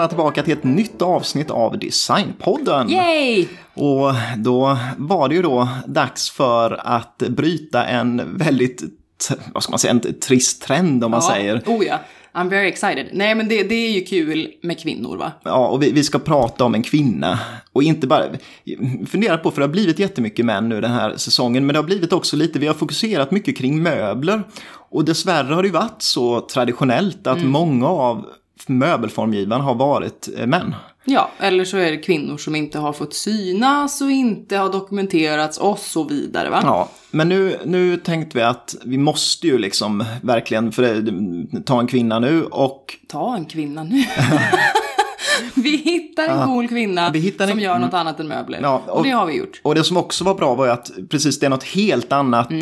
välkomna tillbaka till ett nytt avsnitt av Designpodden. Yay! Och då var det ju då dags för att bryta en väldigt, vad ska man säga, en trist trend om man säger. Oh ja. I'm very excited. Nej men det, det är ju kul med kvinnor va? Ja, och vi, vi ska prata om en kvinna. Och inte bara, fundera på, för det har blivit jättemycket män nu den här säsongen, men det har blivit också lite, vi har fokuserat mycket kring möbler. Och dessvärre har det ju varit så traditionellt att många av möbelformgivarna har varit eh, män. Ja, eller så är det kvinnor som inte har fått synas och inte har dokumenterats och så vidare va? Ja, men nu, nu tänkte vi att vi måste ju liksom verkligen för det, ta en kvinna nu och Ta en kvinna nu. vi hittar en cool kvinna en- som gör något annat än möbler. Ja, och, och- det har vi gjort. Och det som också var bra var ju att precis det är något helt annat eh,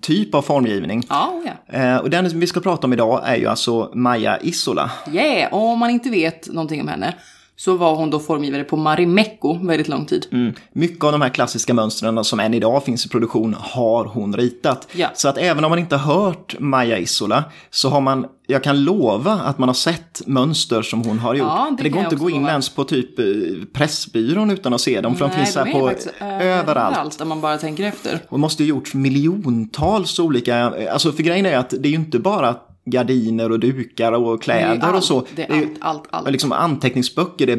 typ av formgivning. Ja, oh ja. Eh, och den vi ska prata om idag är ju alltså Maja Isola. Yeah, och om man inte vet någonting om henne så var hon då formgivare på Marimekko väldigt lång tid. Mm. Mycket av de här klassiska mönstren som än idag finns i produktion har hon ritat. Ja. Så att även om man inte har hört Maja Isola så har man, jag kan lova att man har sett mönster som hon har gjort. Ja, det det går inte att gå in lova. ens på typ eh, Pressbyrån utan att se dem, för de finns här de på är faktiskt överallt. om man bara tänker efter. Och måste ju gjort miljontals olika, alltså för grejen är att det är ju inte bara gardiner och dukar och kläder och så. det är allt, allt, allt. Liksom anteckningsböcker, det är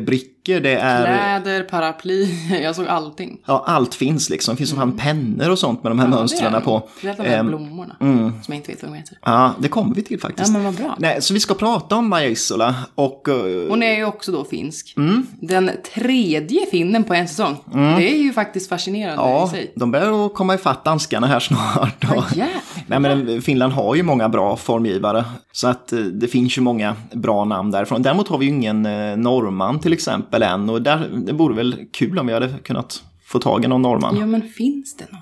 brickor, det är... Kläder, paraply, jag såg allting. Ja, allt finns liksom. Det finns mm. pennor och sånt med de här mönstren det är på. De här Ehm, blommorna, som jag inte vet vad de heter. Ja, det kommer vi till faktiskt. Ja, men vad bra. Nej, så vi ska prata om Maja Isola och... eh, Hon är ju också då finsk. Mm. Den tredje finnen på en säsong. Det är ju faktiskt fascinerande i ja, sig. de börjar komma ifatt danskarna här snart. Och, jävlar. Nej, men Finland har ju många bra formgivare. Så att eh, det finns ju många bra namn därifrån. Däremot har vi ju ingen eh, norrman till exempel än. Och där, det vore väl kul om vi hade kunnat få tag i någon norrman. Ja, men finns det någon?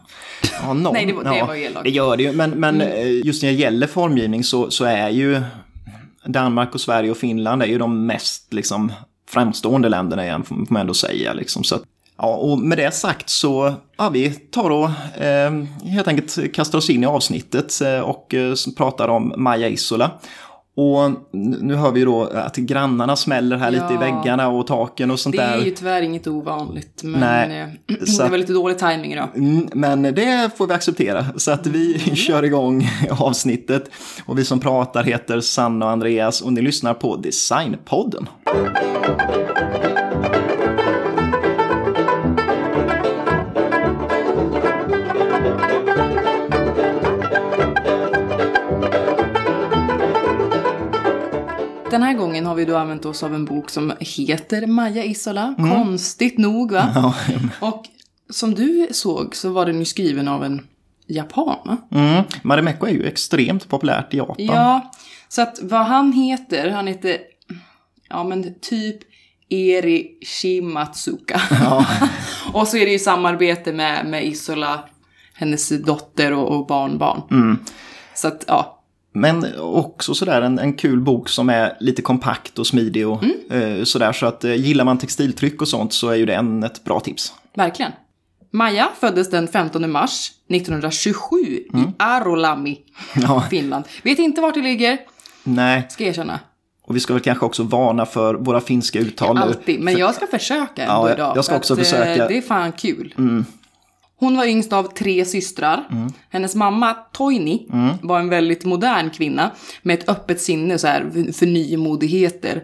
Ja, någon, Nej, det var- det var ju elakt. Det gör det ju, men, men eh, just när det gäller formgivning så, så är ju Danmark och Sverige och Finland är ju de mest liksom, framstående länderna igen, får man ändå säga. Liksom. Så att, ja, och med det sagt så ja, vi tar och eh, helt enkelt kastar oss in i avsnittet eh, och eh, pratar om Maja Isola. Och nu hör vi då att grannarna smäller här lite i Ja. väggarna och taken och sånt Det där. är ju tyvärr inget ovanligt. Men Nej, eh, det var lite dålig timing idag. Mm, men det får vi acceptera. Så att vi kör igång avsnittet. Och vi som pratar heter Sanna och Andreas och ni lyssnar på Designpodden. Den gången har vi då använt oss av en bok som heter Maja Isola. Konstigt nog va? Ja, Och som du såg så var den ju skriven av en japan mm. Marimekko är ju extremt populärt i Japan. Ja, så att vad han heter, han heter, ja men typ Eri Shimatsuka. och så är det ju samarbete med, med Isola, hennes dotter och, och barnbarn. Så att, ja. Men också sådär en, en kul bok som är lite kompakt och smidig och eh, sådär. Så att eh, gillar man textiltryck och sånt så är ju det en, ett bra tips. Verkligen. Maja föddes den 15 mars 1927 i Arolami, Ja, Finland. Vet inte vart det ligger, nej. ska jag erkänna. Och vi ska väl kanske också varna för våra finska uttal. Alltid, men jag ska försöka ändå Ja, idag. jag ska också att, eh, försöka. Mm. Det är fan kul. Hon var yngst av tre systrar. Hennes mamma, Toini, Mm. var en väldigt modern kvinna med ett öppet sinne så här, för nymodigheter.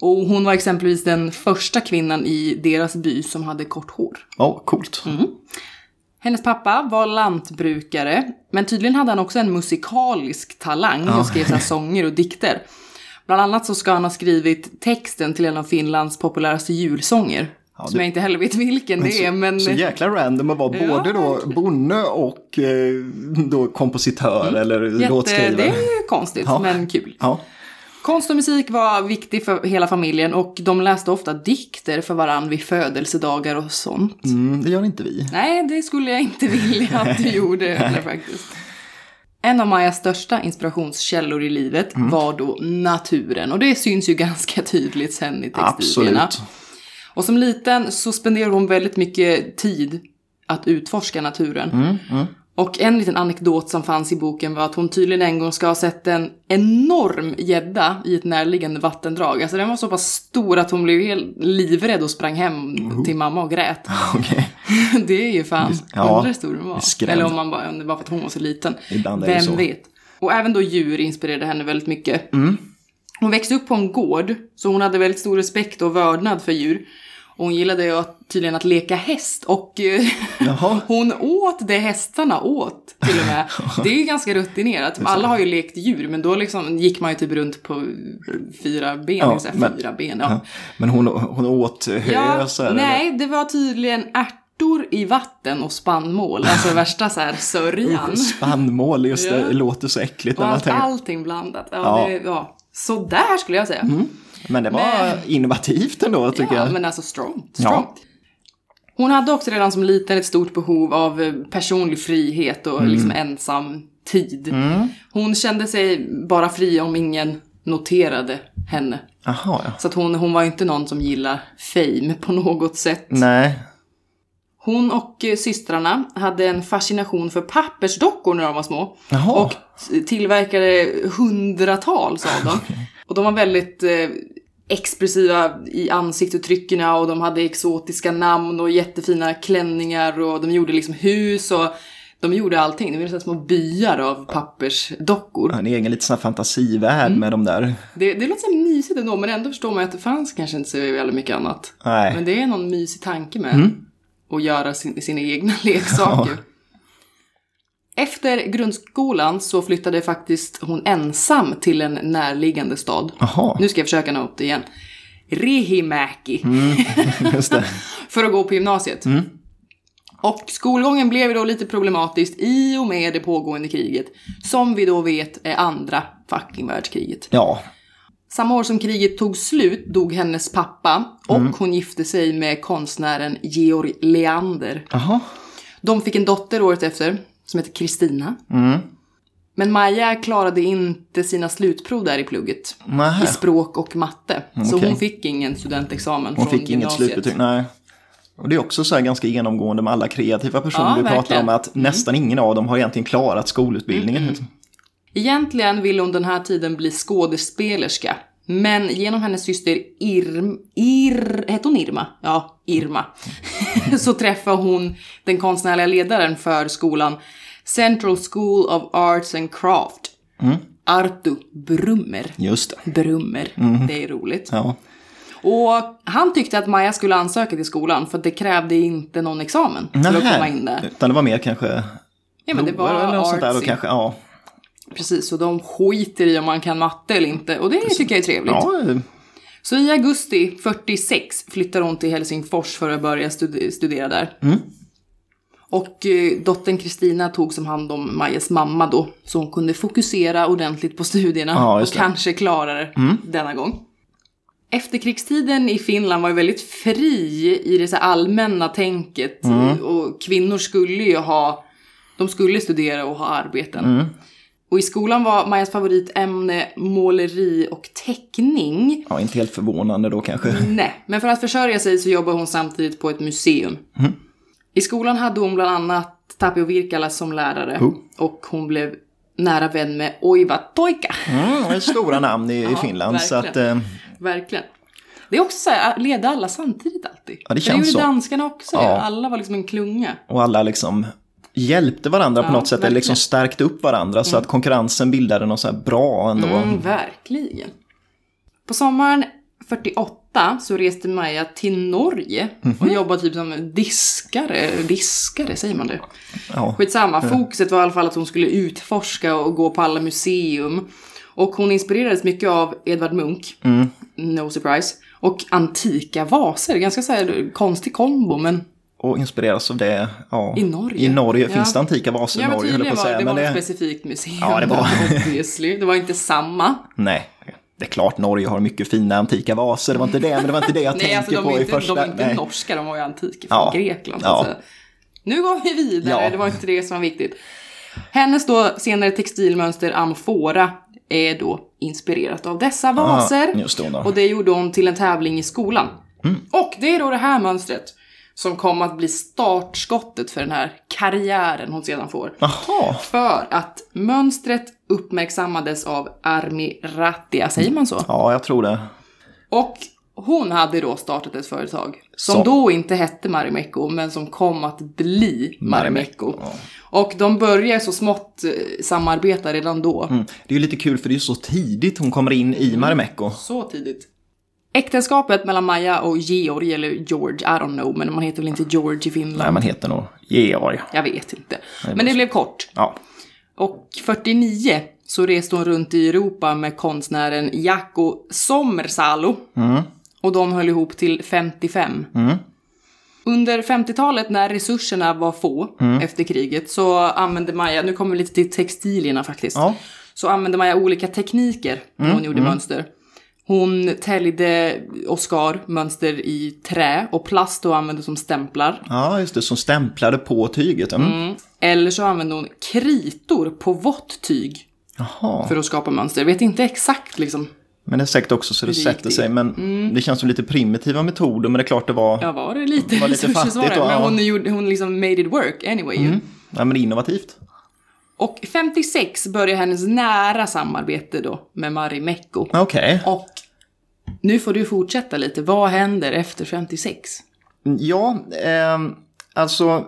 Och hon var exempelvis den första kvinnan i deras by som hade kort hår. Ja, coolt. Hennes pappa var lantbrukare, men tydligen hade han också en musikalisk talang och skrev så sånger och dikter. Bland annat så ska han ha skrivit texten till en av Finlands populäraste julsånger. Som jag inte heller vet vilken det är, men... Så jäkla random att vara Ja, både då bonde och eh, då kompositör eller Mm. Jätte, låtskrivare. det är konstigt, Ja. men kul. Ja. Konst och musik var viktig för hela familjen och de läste ofta dikter för varann vid födelsedagar och sånt. Mm, det gör inte vi. Nej, det skulle jag inte vilja att du gjorde heller faktiskt. En av Majas största inspirationskällor i livet var då naturen. Och det syns ju ganska tydligt sen i textilierna. Absolut. Och som liten så spenderade hon väldigt mycket tid att utforska naturen. Och en liten anekdot som fanns i boken var att hon tydligen en gång ska ha sett en enorm gädda i ett närliggande vattendrag. Alltså den var så pass stor att hon blev helt livrädd och sprang hem till mamma och grät. Okej. Det är ju fan, Ja, undrar hur stor den var. Eller om man bara, om det var för att hon var så liten. Ibland är det Vem så. vet. Och även då djur inspirerade henne väldigt mycket. Mm. Hon växte upp på en gård, så hon hade väldigt stor respekt och vördnad för djur. Och hon gillade ju att, tydligen att leka häst och eh, hon åt det hästarna åt till och med. Det är ju ganska rutinerat. Alla har ju lekt djur men då liksom gick man ju typ runt på fyra ben. Ja, så här, men- fyra ben ja. Men hon, hon åt hö Ja, så här, nej, det var tydligen ärtor i vatten och spannmål. Alltså värsta så här sörjan. eller Spannmål, just det, Ja. låter så äckligt Och när man allt, tänker. allting blandat. Ja, Ja. Det, ja. Så där skulle jag säga. Men det var Men- innovativt ändå tycker Ja, jag. men alltså strong. Ja. strong. Hon hade också redan som liten ett stort behov av eh, personlig frihet och Mm. liksom ensam tid. Hon kände sig bara fri om ingen noterade henne. Jaha, ja. Så att hon, hon var inte någon som gillar fame på något sätt. Nej. Hon och eh, systrarna hade en fascination för pappersdockor när de var små. Jaha. Och tillverkade hundratals av dem. Och de var väldigt eh, expressiva i ansiktsuttrycken och de hade exotiska namn och jättefina klänningar och de gjorde liksom hus och de gjorde allting. Det var så här små byar av pappersdockor. En egen liten sån fantasivärld Mm. med de där. Det, det låter så mysigt ändå men ändå förstår man att det fanns kanske inte så väldigt mycket annat. Nej. Men det är någon mysig tanke med att göra sin, sina egna leksaker. Efter grundskolan så flyttade faktiskt hon ensam till en närliggande stad. Jaha, Nu ska jag försöka nå upp det igen. Rihimäki. det. För att gå på gymnasiet. Och skolgången blev då lite problematiskt i och med det pågående kriget. Som vi då vet är andra fucking världskriget. Ja, Samma år som kriget tog slut dog hennes pappa och hon gifte sig med konstnären Georg Leander. jaha. De fick en dotter året efter som heter Kristina. Men Maja klarade inte sina slutprov där i plugget. Nähä. I språk och matte. Så okej. hon fick ingen studentexamen Hon från fick inget gymnasiet. slutbetyg, nej. Och det är också så här ganska genomgående med alla kreativa personer Ja, vi pratar om, att nästan ingen av dem har egentligen klarat skolutbildningen. liksom. Egentligen ville hon den här tiden bli skådespelerska. Men genom hennes syster Irm... Ir... Hette hon Irma? Ja, Irma. så träffade hon den konstnärliga ledaren för skolan Central School of Arts and Craft. Artu Brummer. Just det. Brummer. Det är roligt. Ja. Och han tyckte att Maja skulle ansöka till skolan för att det krävde inte någon examen för att komma in där. Utan det var mer kanske Ja men det var. Och artsy. kanske, ja, Precis, och de skiter i om man kan matte eller inte. Och det tycker jag är trevligt. ja, Så i augusti 46 flyttar hon till Helsingfors för att börja stud- studera där. Och eh, dottern Kristina tog som hand om Majas mamma då, så hon kunde fokusera ordentligt på studierna Ja, och kanske klara det denna gång. Efterkrigstiden i Finland var ju väldigt fri i det så allmänna tänket och kvinnor skulle ju ha, de skulle studera och ha arbeten. Och i skolan var Majas favoritämne måleri och teckning. ja, inte helt förvånande då kanske. Nej, men för att försörja sig så jobbar hon samtidigt på ett museum. I skolan hade hon bland annat Tapio Virkala som lärare. Oh. Och hon blev nära vän med Oiva Toika. Mm, det stora namn i, Ja, Finland. Så att, verkligen. eh, Verkligen. Det är också så här, leder alla samtidigt alltid? Ja, det känns gjorde så. danskarna också. Ja. Alla var liksom en klunga. och alla liksom hjälpte varandra på Ja, något sätt. Eller liksom stärkte upp varandra. Så att konkurrensen bildade något så här bra ändå. Mm, verkligen. På sommaren 48 så reste Maja till Norge Mhm. och jobbade typ som diskare. Diskare, säger man det? Ja. Skitsamma, fokuset var i alla fall att hon skulle utforska och gå på alla museum. Och hon inspirerades mycket av Edvard Munch, Mm. no surprise, och antika vaser. Ganska så här konstig kombo, men Och inspireras av det. Ja. I Norge. I Norge finns det antika vaser i Norge, höll jag på att säga. det, Men var det, ett specifikt museum. Ja, det var- Obviously. Det var inte samma. nej, det är klart Norge har mycket fina antika vaser. Det var inte det, men det var inte det jag Nej, tänker alltså de på är i inte, första. de är inte nej. norska, de var ju antika från Ja. Grekland. Ja. Alltså. Nu går vi vidare, Ja. det var inte det som var viktigt. Hennes då senare textilmönster amfora är då inspirerat av dessa vaser. just det, då. och det gjorde hon till en tävling i skolan. Och det är då det här mönstret som kom att bli startskottet för den här karriären hon sedan får. Jaha. För att mönstret uppmärksammades av Armi Ratia, säger man så? Ja, jag tror det. Och hon hade då startat ett företag som Så. då inte hette Marimekko, men som kom att bli Marimekko. Ja. Och de börjar så smått eh, samarbeta redan då. Mm. Det är ju lite kul för det är så tidigt hon kommer in i Marimekko. Så tidigt. Äktenskapet mellan Maja och Georg, eller George, I don't know, men man heter väl inte George i Finland? Nej, man heter nog Georg. Jag vet inte. Men det blev kort. Ja. Och 49 så reste hon runt i Europa med konstnären Jaakko Sommersalo. Och de höll ihop till 55. Under 50-talet när resurserna var få efter kriget så använde Maja, nu kommer vi lite till textilierna faktiskt, Ja. så använde Maja olika tekniker när hon gjorde mönster. Hon täljde och skar mönster i trä och plast och använde som stämplar. ja, just det. Som stämplade på tyget. Mm. Eller så använde hon kritor på vått tyg Jaha. för att skapa mönster. Jag vet inte exakt liksom. Men det är säkert också så det sätter sig. Men det känns som lite primitiva metoder. Men det är klart det var... Ja, var det lite, var lite var fattigt det. Men hon, gjorde, hon liksom made it work anyway ju. Ja, men innovativt. Och 56 börjar hennes nära samarbete då med Marimekko. Okej. Och nu får du fortsätta lite. Vad händer efter 56? Ja, ehm, alltså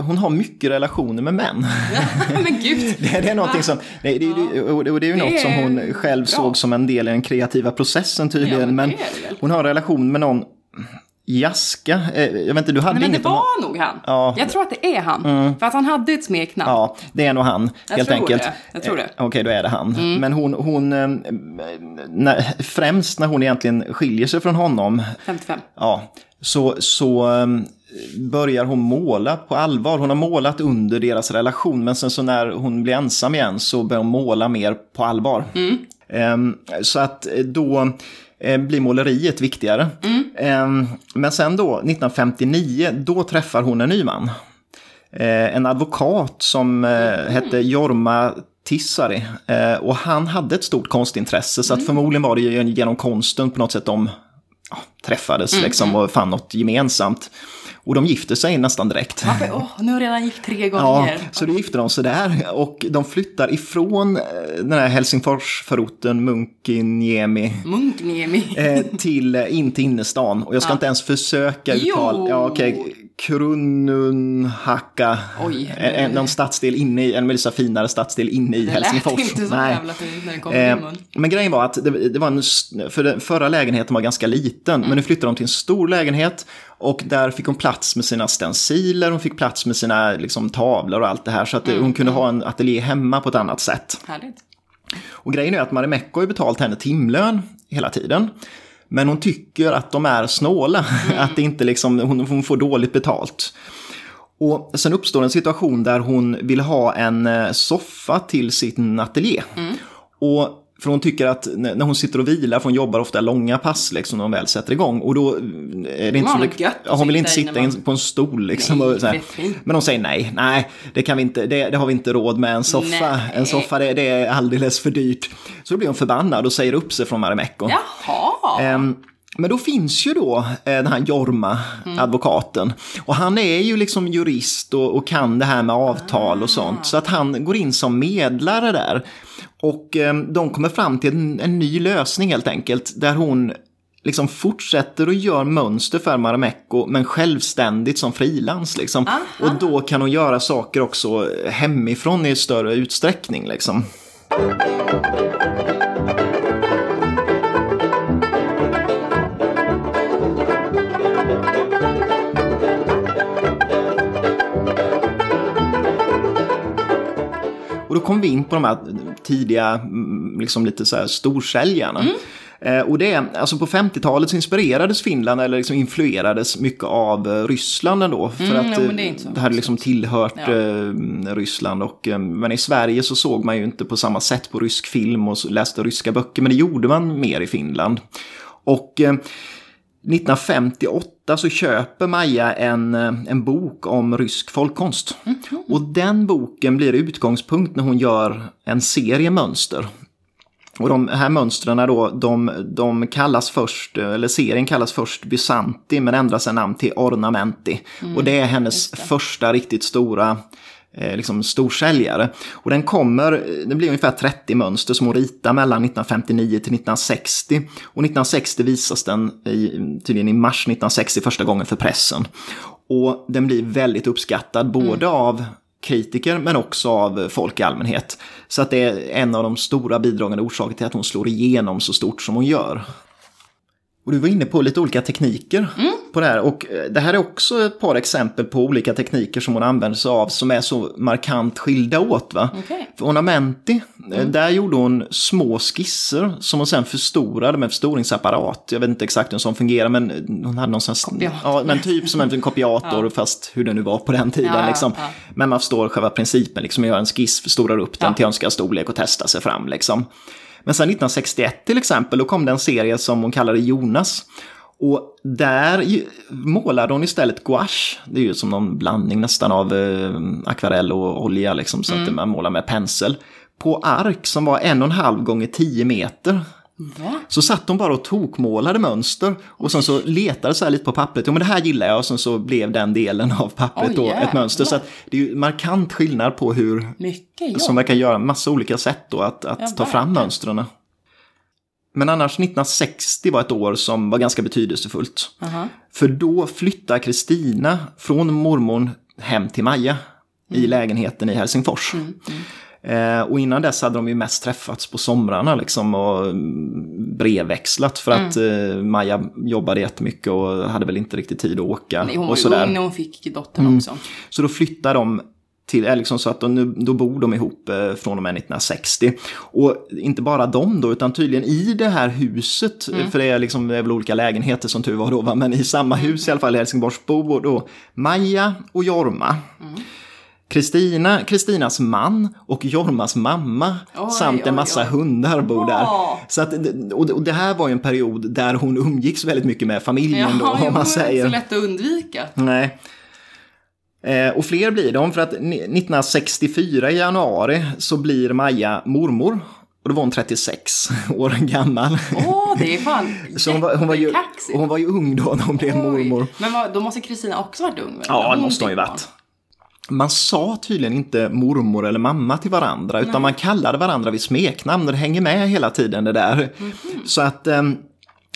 hon har mycket relationer med män. men gud! Det, det är någonting som, det, det, det, och det, är ju Det något som hon själv bra. såg som en del i den kreativa processen tydligen. Ja, men men hon har en relation med någon Jaska, eh, jag vet inte, du hade Men det inget om- var nog han. Ja. Jag tror att det är han. För att han hade ett smeknamn. Ja, det är nog han, Jag helt enkelt. det. Jag tror det. Mm. Eh, Okej, då är det han. Men hon, hon eh, när, främst när hon egentligen skiljer sig från honom, 55. ja, så, så eh, börjar hon måla på allvar. Hon har målat under deras relation, men sen så när hon blir ensam igen så börjar hon måla mer på allvar. Ehm, så att då blir måleriet viktigare. Ehm, men sen då, 1959, då träffar hon en ny man. Eh, en advokat som eh, hette Jorma Tissari. Eh, och han hade ett stort konstintresse, så att förmodligen var det genom konsten på något sätt de ja, träffades liksom, och fann något gemensamt. Och de gifte sig nästan direkt. Varför? Åh, nu har jag redan gift tre Ja, gånger. så då gifte de sig där och de flyttar ifrån eh, den här Helsingforsförorten Munkiniemi Munkniemi. eh, till, eh, in till innerstan. Och jag ska inte ens försöka uttala, ja okej, Krununhaka, Oj. en, en, någon stadsdel inne i, en med så finare stadsdel inne i Det Helsingfors. lät inte så jävla fint när det kom Eh, men grejen var att det, det var en, för den förra lägenheten var ganska liten, men nu flyttade de till en stor lägenhet och där fick hon plats med sina stenciler, hon fick plats med sina liksom, tavlor och allt det här så att det, hon kunde ha en ateljé hemma på ett annat sätt. Härligt. Och grejen är att Marimekko har ju betalt henne timlön hela tiden. Men hon tycker att de är snåla, att det inte liksom, hon, hon får dåligt betalt. Och sen uppstår en situation där hon vill ha en eh, soffa till sin ateljé. Och för hon tycker att när hon sitter och vilar, för hon jobbar ofta långa pass liksom, när hon väl sätter igång. Och då är det inte så mycket, hon vill inte sitta man- på en stol liksom. Nej, och så här. Men de säger nej, nej, det kan vi inte, det, det har vi inte råd med en soffa. Nej. En soffa det, det är alldeles för dyrt. Så då blir hon förbannad och säger upp sig från Marimekko. Jaha. Ehm, men då finns ju då eh, den här Jorma, advokaten. Och han är ju liksom jurist och, och kan det här med avtal och sånt. Så att han går in som medlare där. Och eh, de kommer fram till en, en ny lösning helt enkelt. Där hon liksom fortsätter och gör mönster för Marimekko men självständigt som frilans. Liksom. Och då kan hon göra saker också hemifrån i större utsträckning. Liksom. Då kom vi in på de här tidiga, mm, liksom lite så här storsäljarna. Eh, och det, alltså på 50-talet så inspirerades Finland, eller liksom influerades mycket av eh, Ryssland ändå. För Mm, att eh, det det hade liksom tillhört Ja. Ryssland. Och, men i Sverige så såg man ju inte på samma sätt på rysk film och läste ryska böcker. Men det gjorde man mer i Finland. Och eh, 1958 så köper Maja en, eh, en bok om rysk folkkonst. Och den boken blir utgångspunkt när hon gör en serie mönster. Och de här mönstren då, de, de kallas först, eller serien kallas först Bysanti men ändrar sen namn till Ornamenti. Mm, och det är hennes första riktigt stora liksom storsäljare. Och den kommer, det blir ungefär 30 mönster som hon ritar mellan 1959 till 1960. Och 1960 visas den i, tydligen i mars 1960 första gången för pressen. Och den blir väldigt uppskattad både mm. av kritiker men också av folk i allmänhet. Så att det är en av de stora bidragande orsakerna till att hon slår igenom så stort som hon gör. Och du var inne på lite olika tekniker mm. på det här. Och eh, det här är också ett par exempel på olika tekniker som hon använder sig av som är så markant skilda åt. Va? Okay. För ornamenti, eh, mm. där gjorde hon små skisser som hon sen förstorade med förstoringsapparat. Jag vet inte exakt hur en sån fungerar men hon hade någon sån... Ja, men typ som en kopiator ja. fast hur det nu var på den tiden. Ja, liksom. ja, men man förstår själva principen, liksom göra en skiss, förstorar upp den till önskad storlek och testa sig fram. Liksom. Men sen 1961 till exempel, då kom det en serie som hon kallade Jonas. Och där målade hon istället gouache. Det är ju som någon blandning nästan av eh, akvarell och olja, liksom, så mm. att man målar med pensel. På ark som var en och en halv gånger tio meter. Va? Så satt de bara och tokmålade mönster och sen så letade så här lite på pappret. Jo men det här gillar jag och sen så blev den delen av pappret oh, då ett mönster. Så det är ju markant skillnad på hur, Mycket som verkar göra massa olika sätt då att, att ja, ta fram mönstren. Men annars 1960 var ett år som var ganska betydelsefullt. Uh -huh. För då flyttar Kristina från mormor hem till Maja mm. i lägenheten i Helsingfors. Mm, mm. Eh, och innan dess hade de ju mest träffats på somrarna liksom och brevväxlat för att mm. eh, Maja jobbade jättemycket och hade väl inte riktigt tid att åka. Nej, hon var ju ung när hon fick dottern mm. också. Så då flyttade de till, liksom så att de, nu, då bor de ihop eh, från och med 1960. Och inte bara de då, utan tydligen i det här huset, mm. för det är, liksom, det är väl olika lägenheter som tur var då, va? men i samma hus i alla fall i Helsingborgs bor då Maja och Jorma. Mm. Kristina, Kristinas man och Jormas mamma oj, samt en massa oj, oj. hundar bor där. Så att, och det här var ju en period där hon umgicks väldigt mycket med familjen ja, då, om man säger. så lätt att undvika. Nej. Eh, och fler blir de, för att 1964 i januari så blir Maja mormor. Och då var hon 36 år gammal. Åh, oh, det är fan Så hon var, hon, var ju, hon var ju ung då när hon blev mormor. Men vad, då måste Kristina också varit ung? Ja, det måste hon ju varit man sa tydligen inte mormor eller mamma till varandra, Nej. utan man kallade varandra vid smeknamn. Det hänger med hela tiden det där. Mm -hmm. Så att eh,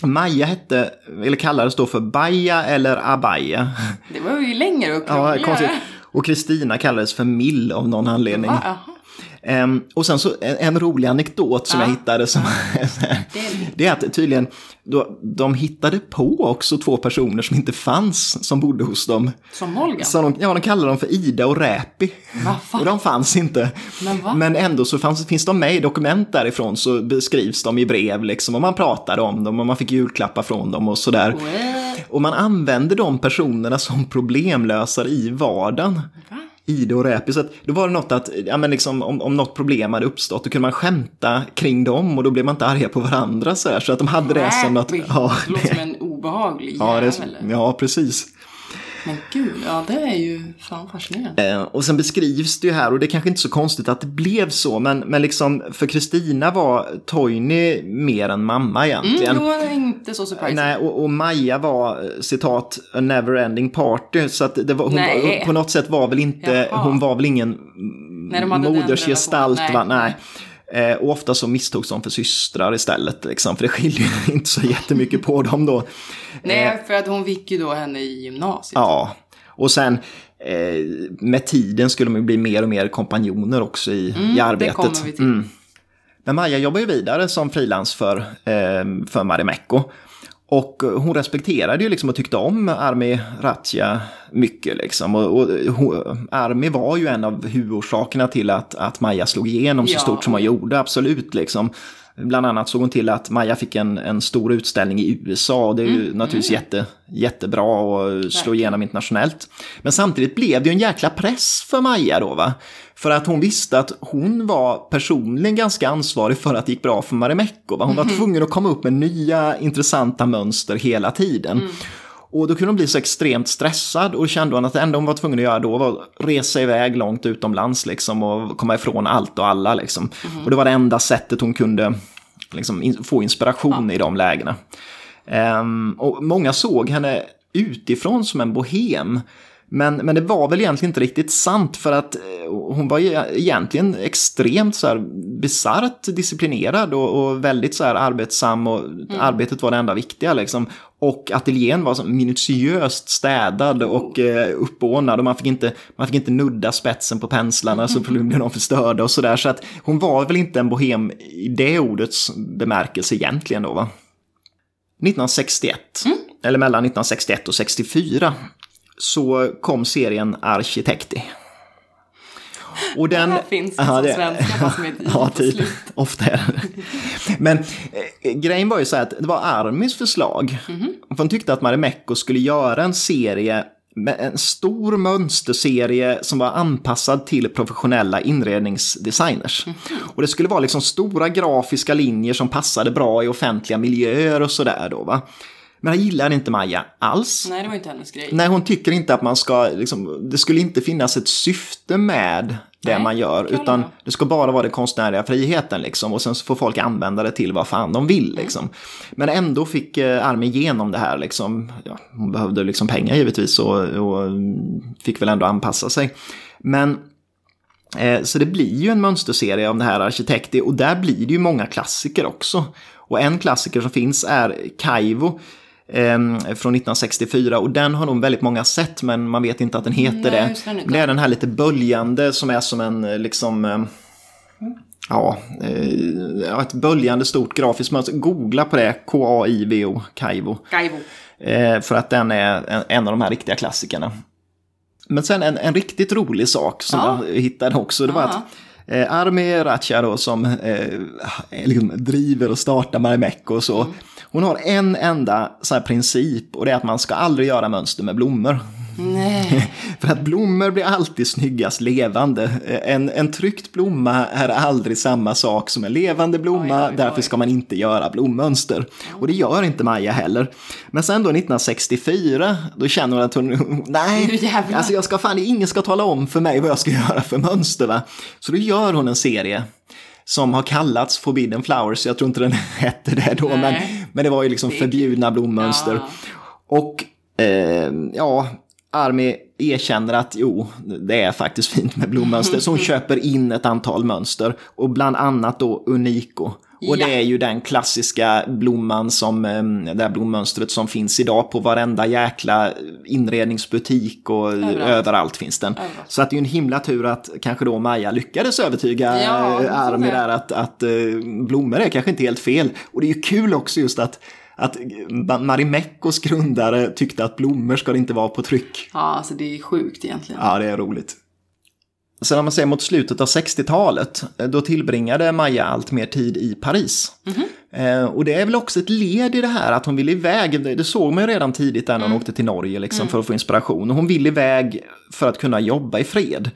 Maja hette, eller kallades då för Baja eller Abaya. Det var ju längre upp. Ja, konstigt. Och Kristina kallades för Mill av någon anledning. Va? Um, och sen så en, en rolig anekdot som ja. jag hittade som det är att tydligen då, de hittade på också två personer som inte fanns som bodde hos dem. Som Molgan? Så de, ja, de kallade dem för Ida och Räpi. Och de fanns inte. Men, Men ändå så fanns, finns de med i dokument därifrån så beskrivs de i brev liksom och man pratade om dem och man fick julklappar från dem och sådär. What? Och man använde de personerna som problemlösare i vardagen. Va? Ide och Räpi. Så att då var det något att, ja men liksom om, om något problem hade uppstått, då kunde man skämta kring dem och då blev man inte arga på varandra så här. Så att de hade det som att... Ja, det låter som en obehaglig ja, det, ja, precis. Men gud, ja det är ju fan fascinerande. Eh, och sen beskrivs det ju här, och det är kanske inte så konstigt att det blev så, men, men liksom för Kristina var Toini mer än mamma egentligen. Mm, det var inte så surprising. Nej, och, och, Maja var citat a never ending party, så att det var, hon, på något sätt var väl inte, Jaha. hon var väl ingen modersgestalt. Nej. nej. Eh, och ofta så misstogs de för systrar istället, liksom, för det skiljer inte så jättemycket på dem då. Nej, eh, för att hon fick ju då henne i gymnasiet. Ja, och sen eh, med tiden skulle de bli mer och mer kompanjoner också i, mm, i arbetet. Det kommer vi till. Mm. Men Maja jobbar ju vidare som frilans för, eh, för Marimekko. Och hon respekterade ju liksom och tyckte om Armi Ratja mycket. Liksom. Och, och Armi var ju en av huvudorsakerna till att, att Maja slog igenom så ja. stort som hon gjorde, absolut. Liksom. Bland annat såg hon till att Maja fick en, en stor utställning i USA och det är ju mm, naturligtvis mm. Jätte, jättebra att slå igenom internationellt. Men samtidigt blev det ju en jäkla press för Maja då va. För att hon visste att hon var personligen ganska ansvarig för att det gick bra för Marimekko. Hon var mm. tvungen att komma upp med nya intressanta mönster hela tiden. Mm. Och då kunde hon bli så extremt stressad och kände hon att det enda hon var tvungen att göra då var att resa iväg långt utomlands liksom och komma ifrån allt och alla liksom. Mm. Och det var det enda sättet hon kunde liksom, få inspiration i de lägena. Um, och många såg henne utifrån som en bohem. Men, men det var väl egentligen inte riktigt sant för att eh, hon var egentligen extremt så här bisarrt disciplinerad och, och väldigt så här arbetsam och mm. arbetet var det enda viktiga liksom. Och ateljén var så minutiöst städad och eh, uppordnad och man fick, inte, man fick inte nudda spetsen på penslarna så blev de förstörda och sådär. Så att hon var väl inte en bohem i det ordets bemärkelse egentligen då va. 1961, mm. eller mellan 1961 och 64, så kom serien Arkitekti. Och den, det här finns ja, det, svenska fast med ja, typ, ofta är det. Men eh, grejen var ju så här att det var Armis förslag. Mm -hmm. Hon tyckte att Marimekko skulle göra en serie en stor mönsterserie som var anpassad till professionella inredningsdesigners. Mm -hmm. Och det skulle vara liksom stora grafiska linjer som passade bra i offentliga miljöer och sådär då va. Men jag gillar inte Maja alls. Nej, det var inte hennes grej. Nej, hon tycker inte att man ska, liksom, det skulle inte finnas ett syfte med det Nej, man gör, utan det. ska bara vara den konstnärliga friheten liksom. Och sen så får folk använda det till vad fan de vill liksom. Mm. Men ändå fick eh, Armin igenom det här liksom. Ja, hon behövde liksom pengar givetvis och, och fick väl ändå anpassa sig. Men eh, så det blir ju en mönsterserie av det här Arkitekti och där blir det ju många klassiker också. Och en klassiker som finns är Kaivo från 1964 och den har nog väldigt många sett men man vet inte att den heter Nej, det. Det är den här lite böljande som är som en eh, liksom ehm, Ja, eh, ett böljande stort grafiskt mönster. Googla på det, K-A-I-V-O, Kaivo. Kaivo. Eh, för att den är en av de här riktiga klassikerna. Men sen en, en riktigt rolig sak som ja. jag hittade också, det var att eh, Armi Racha då som eh, liksom driver och startar Marimekko och så. Mm. Hon har en enda så princip och det är att man ska aldrig göra mönster med blommor. Nej. För att blommor blir alltid snyggast levande. En, en tryckt blomma är aldrig samma sak som en levande blomma, oj, oj, oj. därför ska man inte göra blommönster. Och det gör inte Maja heller. Men sen då 1964, då känner hon att hon, nej, alltså jag ska fan, ingen ska tala om för mig vad jag ska göra för mönster va. Så då gör hon en serie som har kallats Forbidden Flowers. Jag tror inte den hette det då, men, men det var ju liksom förbjudna blommönster. Ja. Och eh, ja, Armi erkänner att jo, det är faktiskt fint med blommönster. Så hon köper in ett antal mönster och bland annat då Unico. Och ja. det är ju den klassiska blomman som, ehm, det här blommönstret som finns idag på varenda jäkla inredningsbutik och överallt, överallt finns den. Överallt. Så att det är ju en himla tur att kanske då Maja lyckades övertyga ja, eh, Armi där att, att eh, blommor är kanske inte helt fel. Och det är ju kul också just att att Marimekkos grundare tyckte att blommor ska det inte vara på tryck. Ja, alltså det är sjukt egentligen. Ja, det är roligt. Sen om man ser mot slutet av 60-talet, eh, då tillbringade Maja allt mer tid i Paris. Mm -hmm. och det är väl också ett led i det här att hon vill iväg, det såg man ju redan tidigt när hon mm. åkte till Norge liksom, mm. för att få inspiration. Hon vill iväg för att kunna jobba i fred.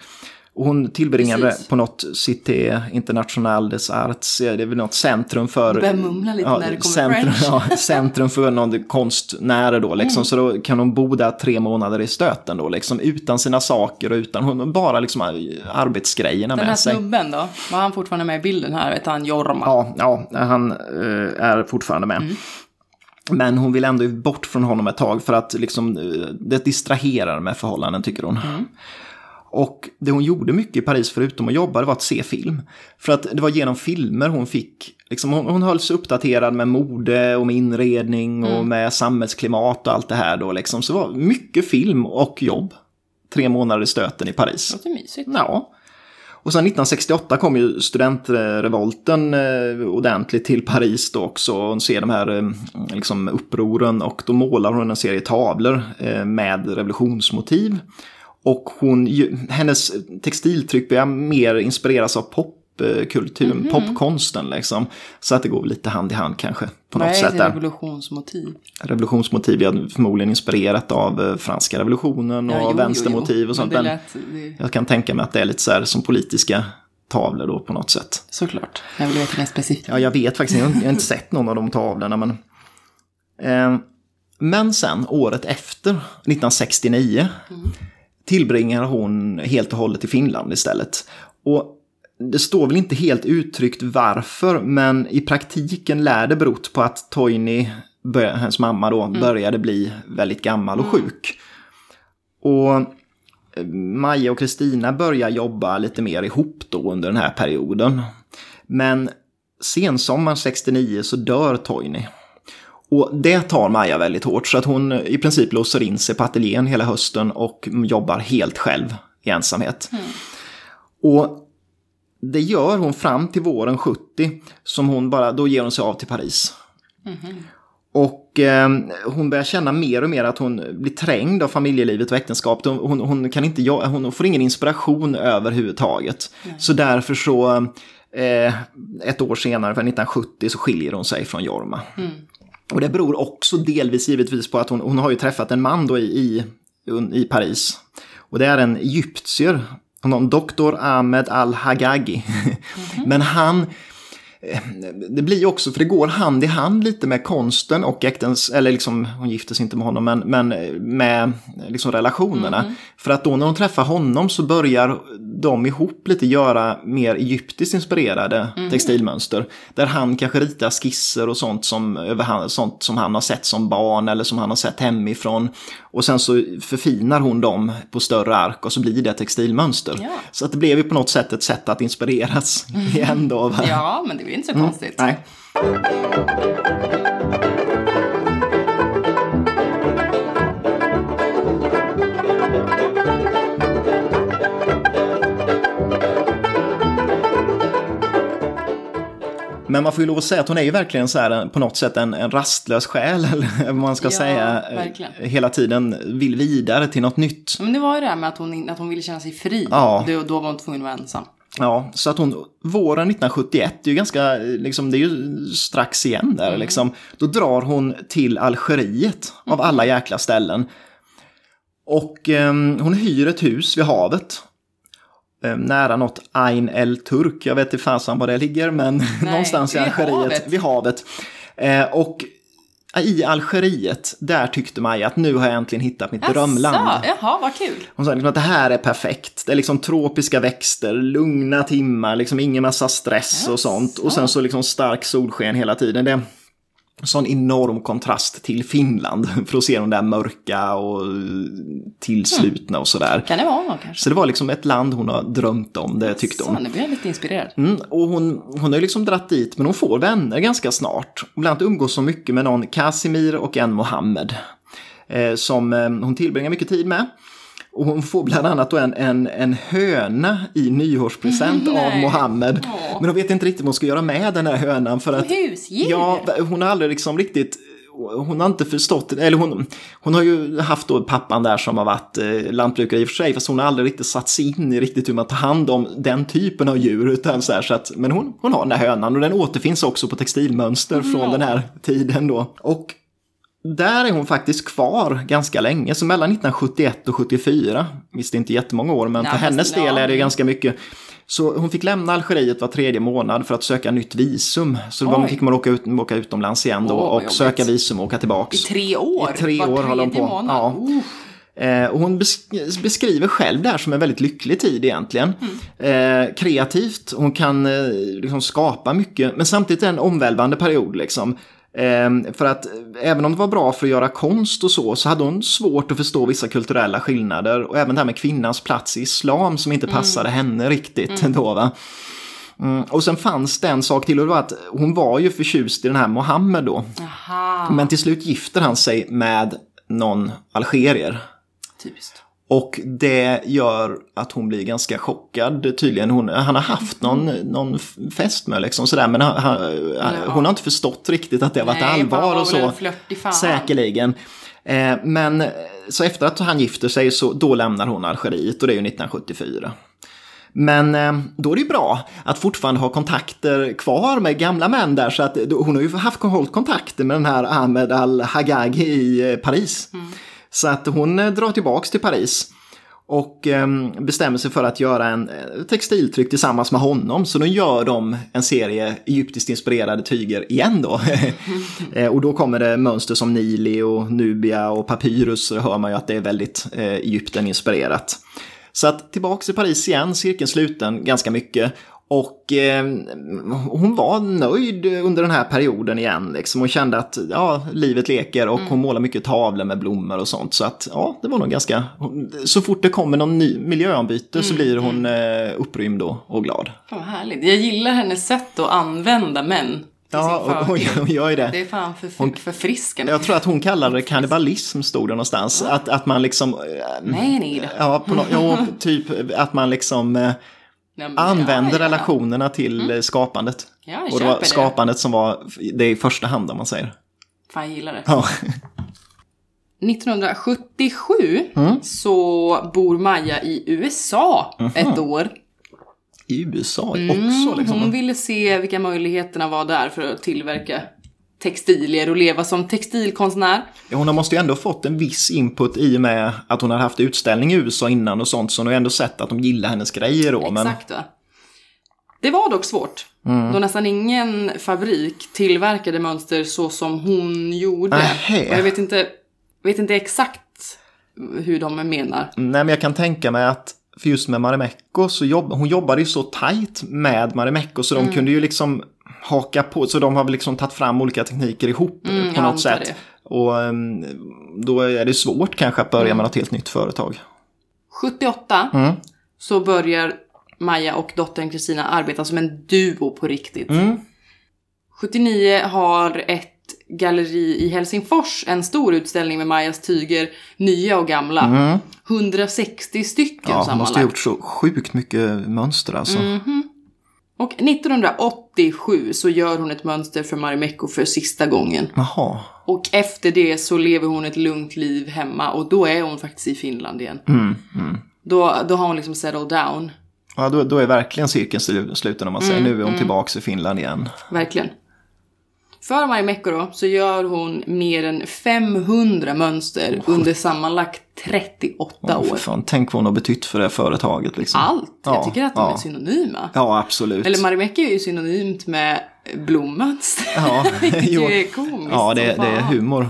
Och hon tillbringade Precis. på något Cité International des Arts, det är väl något centrum för... Börjar mumla lite ja, när det kommer centrum. Ja, centrum för någon konstnäre då liksom. Mm. Så då kan hon bo där tre månader i stöten då liksom. Utan sina saker och utan hon, bara liksom arbetsgrejerna med sig. Den här snubben då? Var han fortfarande med i bilden här? Vet han Jorma? Ja, ja han äh, är fortfarande med. Mm. Men hon vill ändå bort från honom ett tag för att liksom, eh, det distraherar med förhållanden tycker hon. Mm. Och det hon gjorde mycket i Paris förutom att jobba, det var att se film. För att det var genom filmer hon fick, liksom, hon, hon hölls uppdaterad med mode och med inredning och mm. med samhällsklimat och allt det här då liksom. Så det var mycket film och jobb. Tre månader i stöten i Paris. Det låter mysigt. Ja. Och sen 1968 kom ju studentrevolten eh, ordentligt till Paris då också. Hon ser de här eh, liksom, upproren och då målar hon en serie tavlor eh, med revolutionsmotiv. Och hon, hennes textiltryck börjar mer inspireras av popkulturen, mm -hmm. popkonsten liksom. Så att det går lite hand i hand kanske. På något sätt. Där. revolutionsmotiv? Revolutionsmotiv, ja, förmodligen inspirerat av eh, franska revolutionen och ja, jo, vänstermotiv och sånt. Men lät, det... Jag kan tänka mig att det är lite så här som politiska tavlor då på något sätt. Såklart, jag vill veta mer specifikt. Ja, jag vet faktiskt jag har inte sett någon av de tavlorna. Men, eh, men sen, året efter, 1969, mm tillbringar hon helt och hållet i Finland istället. Och det står väl inte helt uttryckt varför, men i praktiken lär det berott på att Toini, hennes mamma då, mm. började bli väldigt gammal och mm. sjuk. Och eh, Maja och Kristina börjar jobba lite mer ihop då under den här perioden. Men sensommaren 69 så dör Toini. Och det tar Maja väldigt hårt så att hon i princip låser in sig på ateljén hela hösten och jobbar helt själv i ensamhet. Mm. Och det gör hon fram till våren 70 som hon bara, då ger hon sig av till Paris. Mm. Och eh, hon börjar känna mer och mer att hon blir trängd av familjelivet och äktenskapet. Hon, hon, kan inte, hon får ingen inspiration överhuvudtaget. Mm. Så därför så, eh, ett år senare, för 1970, så skiljer hon sig från Jorma. Mm. Och det beror också delvis givetvis på att hon, hon har ju träffat en man då i, i, i Paris. Och det är en egyptier, någon doktor Ahmed al-Hagagi. Mm -hmm. Men han det blir också, för det går hand i hand lite med konsten och äktens, eller liksom, hon gifter sig inte med honom, men, men med liksom relationerna. Mm. För att då när hon träffar honom så börjar de ihop lite göra mer egyptiskt inspirerade mm. textilmönster. Där han kanske ritar skisser och sånt som, sånt som han har sett som barn eller som han har sett hemifrån. Och sen så förfinar hon dem på större ark och så blir det textilmönster. Ja. Så att det blev ju på något sätt ett sätt att inspireras mm. igen då. Ja, men det inte så konstigt. Mm, nej. Men man får ju lov att säga att hon är ju verkligen så här på något sätt en, en rastlös själ, eller vad man ska ja, säga. Verkligen. Hela tiden vill vidare till något nytt. Men det var ju det här med att hon, att hon ville känna sig fri. Ja. Då, då var hon tvungen att vara ensam. Ja, så att hon våren 1971, det är ju ganska, liksom, det är ju strax igen där mm. liksom. Då drar hon till Algeriet av mm. alla jäkla ställen. Och eh, hon hyr ett hus vid havet. Eh, nära något Ain el Turk, jag vet inte fasen var det ligger, men Nej, någonstans i Algeriet, havet. vid havet. Eh, och i Algeriet, där tyckte Maja att nu har jag äntligen hittat mitt Asså, drömland. Jaha, vad kul. Hon sa liksom att det här är perfekt. Det är liksom tropiska växter, lugna timmar, liksom ingen massa stress Asså. och sånt. Och sen så liksom stark solsken hela tiden. Det, sån enorm kontrast till Finland för att se de där mörka och tillslutna och sådär. Kan det vara kanske? Så det var liksom ett land hon har drömt om, det tyckte hon. Så, nu blir jag lite inspirerad. Mm, och hon, hon har ju liksom dratt dit, men hon får vänner ganska snart. Bland annat umgås så mycket med någon Casimir och en Mohammed. Eh, som eh, hon tillbringar mycket tid med. Och hon får bland annat en, en, en höna i nyårspresent av Mohammed. Åh. Men hon vet inte riktigt vad hon ska göra med den här hönan. För att, Husdjur? Ja, hon har aldrig liksom riktigt hon har inte förstått, eller hon, hon har ju haft då pappan där som har varit eh, lantbrukare i och för sig, fast hon har aldrig riktigt satt sig in i riktigt hur man tar hand om den typen av djur. Utan så här, så att, men hon, hon har den här hönan och den återfinns också på textilmönster mm. från den här tiden då. Och där är hon faktiskt kvar ganska länge, så mellan 1971 och 74. Visst, det är inte jättemånga år, men Nej, för hennes del är det ganska mycket. Så hon fick lämna Algeriet var tredje månad för att söka nytt visum. Så då fick man åka, ut, åka utomlands igen då oh, och söka visum och åka tillbaka. I tre år? I tre var år håller hon på. Månad. Ja. Eh, och hon beskriver själv det här som en väldigt lycklig tid egentligen. Mm. Eh, kreativt, hon kan eh, liksom skapa mycket, men samtidigt är det en omvälvande period. Liksom. Ehm, för att även om det var bra för att göra konst och så, så hade hon svårt att förstå vissa kulturella skillnader. Och även det här med kvinnans plats i islam som inte mm. passade mm. henne riktigt mm. då va. Mm, och sen fanns det en sak till och det var att hon var ju förtjust i den här Mohammed då. Aha. Men till slut gifter han sig med någon algerier. Typiskt. Och det gör att hon blir ganska chockad tydligen. Hon, han har haft någon, någon fest med liksom sådär men han, ja. hon har inte förstått riktigt att det har varit Nej, allvar och så. Säkerligen. Eh, men så efter att han gifter sig så då lämnar hon Algeriet och det är ju 1974. Men eh, då är det ju bra att fortfarande ha kontakter kvar med gamla män där så att hon har ju haft hållit kontakter med den här Ahmed al-Hagagi i eh, Paris. Mm. Så att hon eh, drar tillbaks till Paris och ehm, bestämmer sig för att göra en eh, textiltryck tillsammans med honom. Så då gör de en serie egyptiskt inspirerade tyger igen då. Eh, och då kommer det mönster som Nili och Nubia och Papyrus. Så hör man ju att det är väldigt Egypten inspirerat. Så att tillbaks till Paris igen, cirkeln sluten ganska mycket. Och eh, hon var nöjd under den här perioden igen. Liksom. Hon kände att ja, livet leker och hon målar mycket tavlor med blommor och sånt. Så att ja, det var nog ganska... Så fort det kommer någon ny miljöombyte så blir hon eh, upprymd och, och glad. Fan vad härligt. Jag gillar hennes sätt att använda män Ja, hon, hon gör ju det. Det är fan för, för, förfriskande. Jag tror att hon kallade det kannibalism, stod det någonstans. Att, att man liksom... eh, Nej, nej. Ja, på no ja, typ att man liksom eh, Nej, använder ja, ja. relationerna till eh, skapandet. Ja, och det var det. skapandet som var det i första hand om man säger. Fan, jag gillar det. Ja. 1977 Mm. så bor Maja i USA ett år. I USA också Mm, liksom. Hon ville se vilka möjligheterna var där för att tillverka textilier och leva som textilkonstnär. Hon har måste ju ändå fått en viss input i och med att hon har haft utställning i USA innan och sånt. Så hon har ju ändå sett att de gillar hennes grejer då. Men Exakt va. Det var dock svårt. Mm. Då nästan ingen fabrik tillverkade mönster så som hon gjorde. Och jag vet inte, vet inte exakt hur de menar. Nej, men jag kan tänka mig att för just med Marimekko så jobb, hon jobbade ju så tajt med Marimekko så Mm. de kunde ju liksom haka på. Så de har väl liksom tagit fram olika tekniker ihop Mm, på något sätt. det. Och ehm, då är det svårt kanske att börja Mm. med något helt nytt företag. 78 Mm. så börjar Maja och dottern Kristina arbeta som en duo på riktigt. Mm. 79 har ett galleri i Helsingfors en stor utställning med Majas tyger, nya och gamla. Mm. 160 stycken Ja, sammanlagt. måste ha gjort så sjukt mycket mönster alltså. Mm. Och 1987 så gör hon ett mönster för Marimekko för sista gången. Jaha. Och efter det så lever hon ett lugnt liv hemma och då är hon faktiskt i Finland igen. Mm, mm. Då, då har hon liksom settled down. Ja, då, då är verkligen cirkeln slu- sluten om man Mm, säger. Nu är hon tillbaka i Finland igen. Verkligen. För Marimekko då så gör hon mer än 500 mönster under sammanlagt 38 Åh, för år. fan, tänk vad hon har betytt för det här företaget. Liksom. Allt! Jag Ja, tycker att de ja. är synonyma. Ja, absolut. Eller Marimekko är ju synonymt med blommönster. Ja, jo. är komiskt Ja, det, det är humor.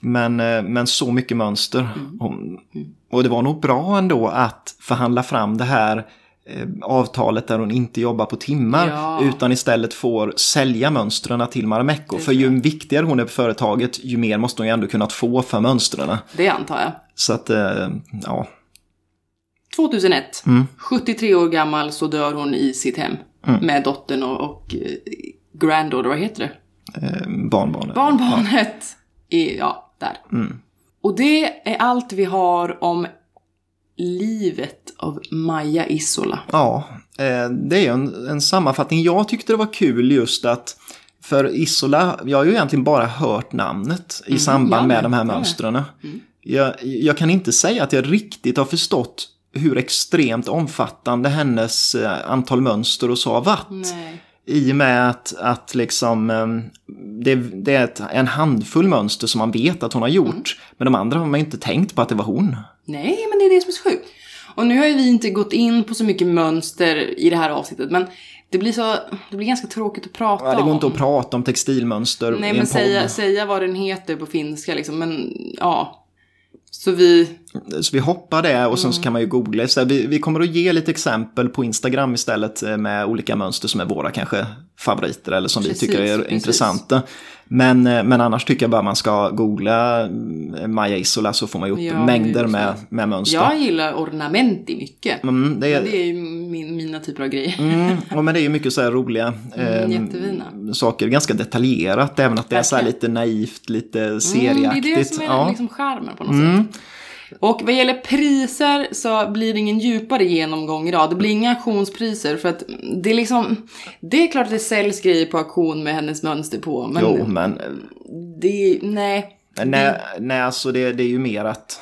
Men, eh, men så mycket mönster. Hon, och det var nog bra ändå att förhandla fram det här avtalet där hon inte jobbar på timmar Ja. utan istället får sälja mönstren till Marimekko. För ju viktigare hon är på företaget ju mer måste hon ju ändå kunnat få för mönstren. Det antar jag. Så att, eh, ja. 2001, Mm. 73 år gammal, så dör hon i sitt hem. Mm. Med dottern och, och eh, granddaughter, vad heter det? Eh, barnbarnet. Barnbarnet. I, ja, där. Mm. Och det är allt vi har om livet av Maja Isola. Ja, eh, det är en, en sammanfattning. Jag tyckte det var kul just att för Isola, jag har ju egentligen bara hört namnet i samband jag med med. de här mönstren. Jag, jag kan inte säga att jag riktigt har förstått hur extremt omfattande hennes eh, antal mönster och så har varit. Nej. I och med att, att liksom, eh, det, det är ett, en handfull mönster som man vet att hon har gjort. Men de andra har man inte tänkt på att det var hon. Nej, men det är det som är så sjukt. Och nu har ju vi inte gått in på så mycket mönster i det här avsnittet, men det blir så, det blir ganska tråkigt att prata Ja, det går om. inte att prata om textilmönster Nej, i en men podd. säga, säga vad den heter på finska liksom, men ja. Så vi, Så vi hoppar det och sen Mm. så kan man ju googla. Så vi, vi kommer att ge lite exempel på Instagram istället eh, med olika mönster som är våra kanske favoriter eller som Precis, vi tycker är precis. intressanta. Men, eh, men annars tycker jag bara man ska googla mm, Maja Isola så får man ju upp Ja, mängder med, med mönster. jag gillar ornamenti mycket. Mm, det är, det är ju min, mina typer av grejer. mm, ja, men det är ju mycket så här roliga Mm, jättefina. saker. Ganska detaljerat även att det är så här lite naivt, lite Mm, det serieaktigt. är det som är ja. liksom charmen på något sätt. Och vad gäller priser så blir det ingen djupare genomgång idag. Det blir inga auktionspriser för att det är liksom... Det är klart att det säljs grejer på auktion med hennes mönster på. Men Jo, men det... Nej. Nej, nej alltså det, det är ju mer att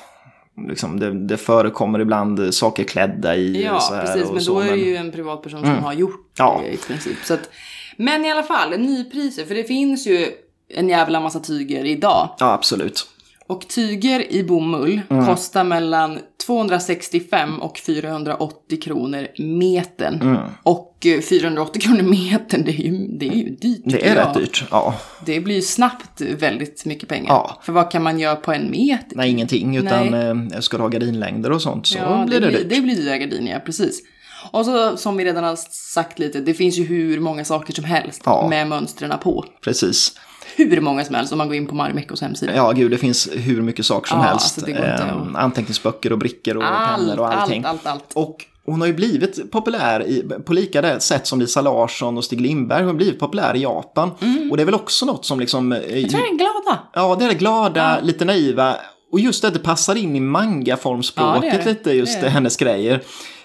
liksom, det, det förekommer ibland saker klädda i Ja, så här precis. Men så, då är det ju en privatperson som har gjort Ja. det i princip. Så att, men i alla fall, nypriser. För det finns ju en jävla massa tyger idag. Ja, absolut. Och tyger i bomull Mm. kostar mellan 265 och 480 kronor metern. Mm. Och eh, 480 kronor metern, det är ju, det är ju dyrt. Det är rätt dyrt. Ja. Det blir ju snabbt väldigt mycket pengar. Ja. För vad kan man göra på en meter? Nej, ingenting. Utan Nej. eh, ska du ha gardinlängder och sånt så ja, blir det, blir, dyrt. det blir dyra gardiner, ja, precis. Och så som vi redan har sagt lite, det finns ju hur många saker som helst Ja. med mönstren på. Precis. Hur många som helst om man går in på Marimekos hemsida. Ja, gud, det finns hur mycket saker som Ja, helst. alltså, det Ehm, anteckningsböcker och brickor och Allt, pennor och allting. allt, allt, allt. Och hon har ju blivit populär i, på lika det sätt som Lisa Larsson och Stig Lindberg. Hon har blivit populär i Japan. Mm. Och det är väl också något som liksom... eh, Jag tror jag är glada. Ja, det är det glada, lite naiva. Och just det, det passar in i Ja, manga-formspråket det det. lite, just Det det. hennes grejer.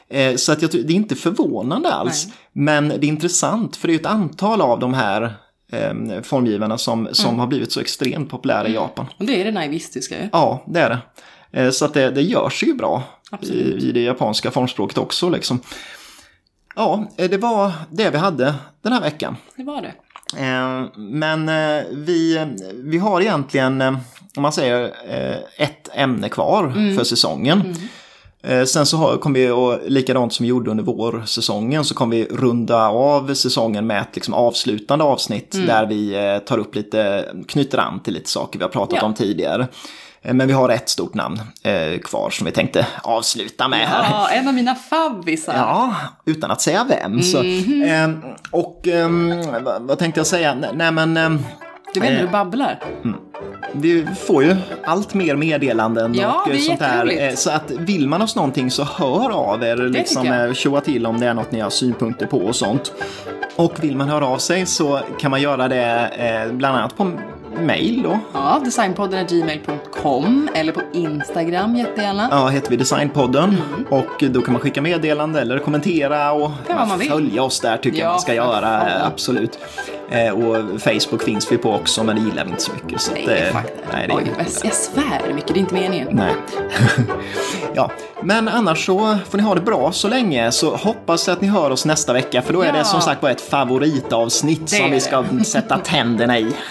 Eh, Så att jag, det är inte förvånande alls. Men det är intressant, för det är ju ett antal av de här eh, formgivarna som, som Mm. har blivit så extremt populära i Japan. Och det är det naivistiska ju. Ja, det är det. Eh, Så att det, det gör sig ju bra i, i det japanska formspråket också. Liksom. Ja, eh, det var det vi hade den här veckan. Det var det. Eh, Men eh, vi, vi har egentligen, eh, om man säger, ett ämne kvar för säsongen. Eh, Sen så kommer vi, och likadant som vi gjorde under vårsäsongen, så kommer vi runda av säsongen med ett liksom avslutande avsnitt där vi eh, tar upp lite, knyter an till lite saker vi har pratat Ja. om tidigare. Eh, Men vi har ett stort namn eh, kvar som vi tänkte avsluta med här. Ja, en av mina favvisar. Ja, utan att säga vem. Så, ehm, och ehm, vad, tänkte jag säga? Nej, nej men ehm, Du vet Eh. du babblar. vi får ju allt mer meddelanden Ja, och är eh, sånt där. Eh, Så att vill man oss någonting så hör av er. Liksom, tjoa till om det är något ni har synpunkter på och sånt. Och vill man höra av sig så kan man göra det bland annat på mail då. Ja, designpodden gmail.com eller på Instagram jättegärna. Ja, heter vi Designpodden. Mm. Och då kan man skicka meddelande eller kommentera och följa oss där tycker jag Ja, man ska göra. fan. Absolut. Eh, och Facebook finns vi på också, men det gillar vi inte så mycket. Så Nej, att, eh, nej, det, Oj, jag, jag svär mycket, det är inte meningen. Nej. ja, men annars så får ni ha det bra så länge så hoppas jag att ni hör oss nästa vecka för då är Ja. det som sagt bara ett favoritavsnitt Det som är vi ska sätta tänderna i.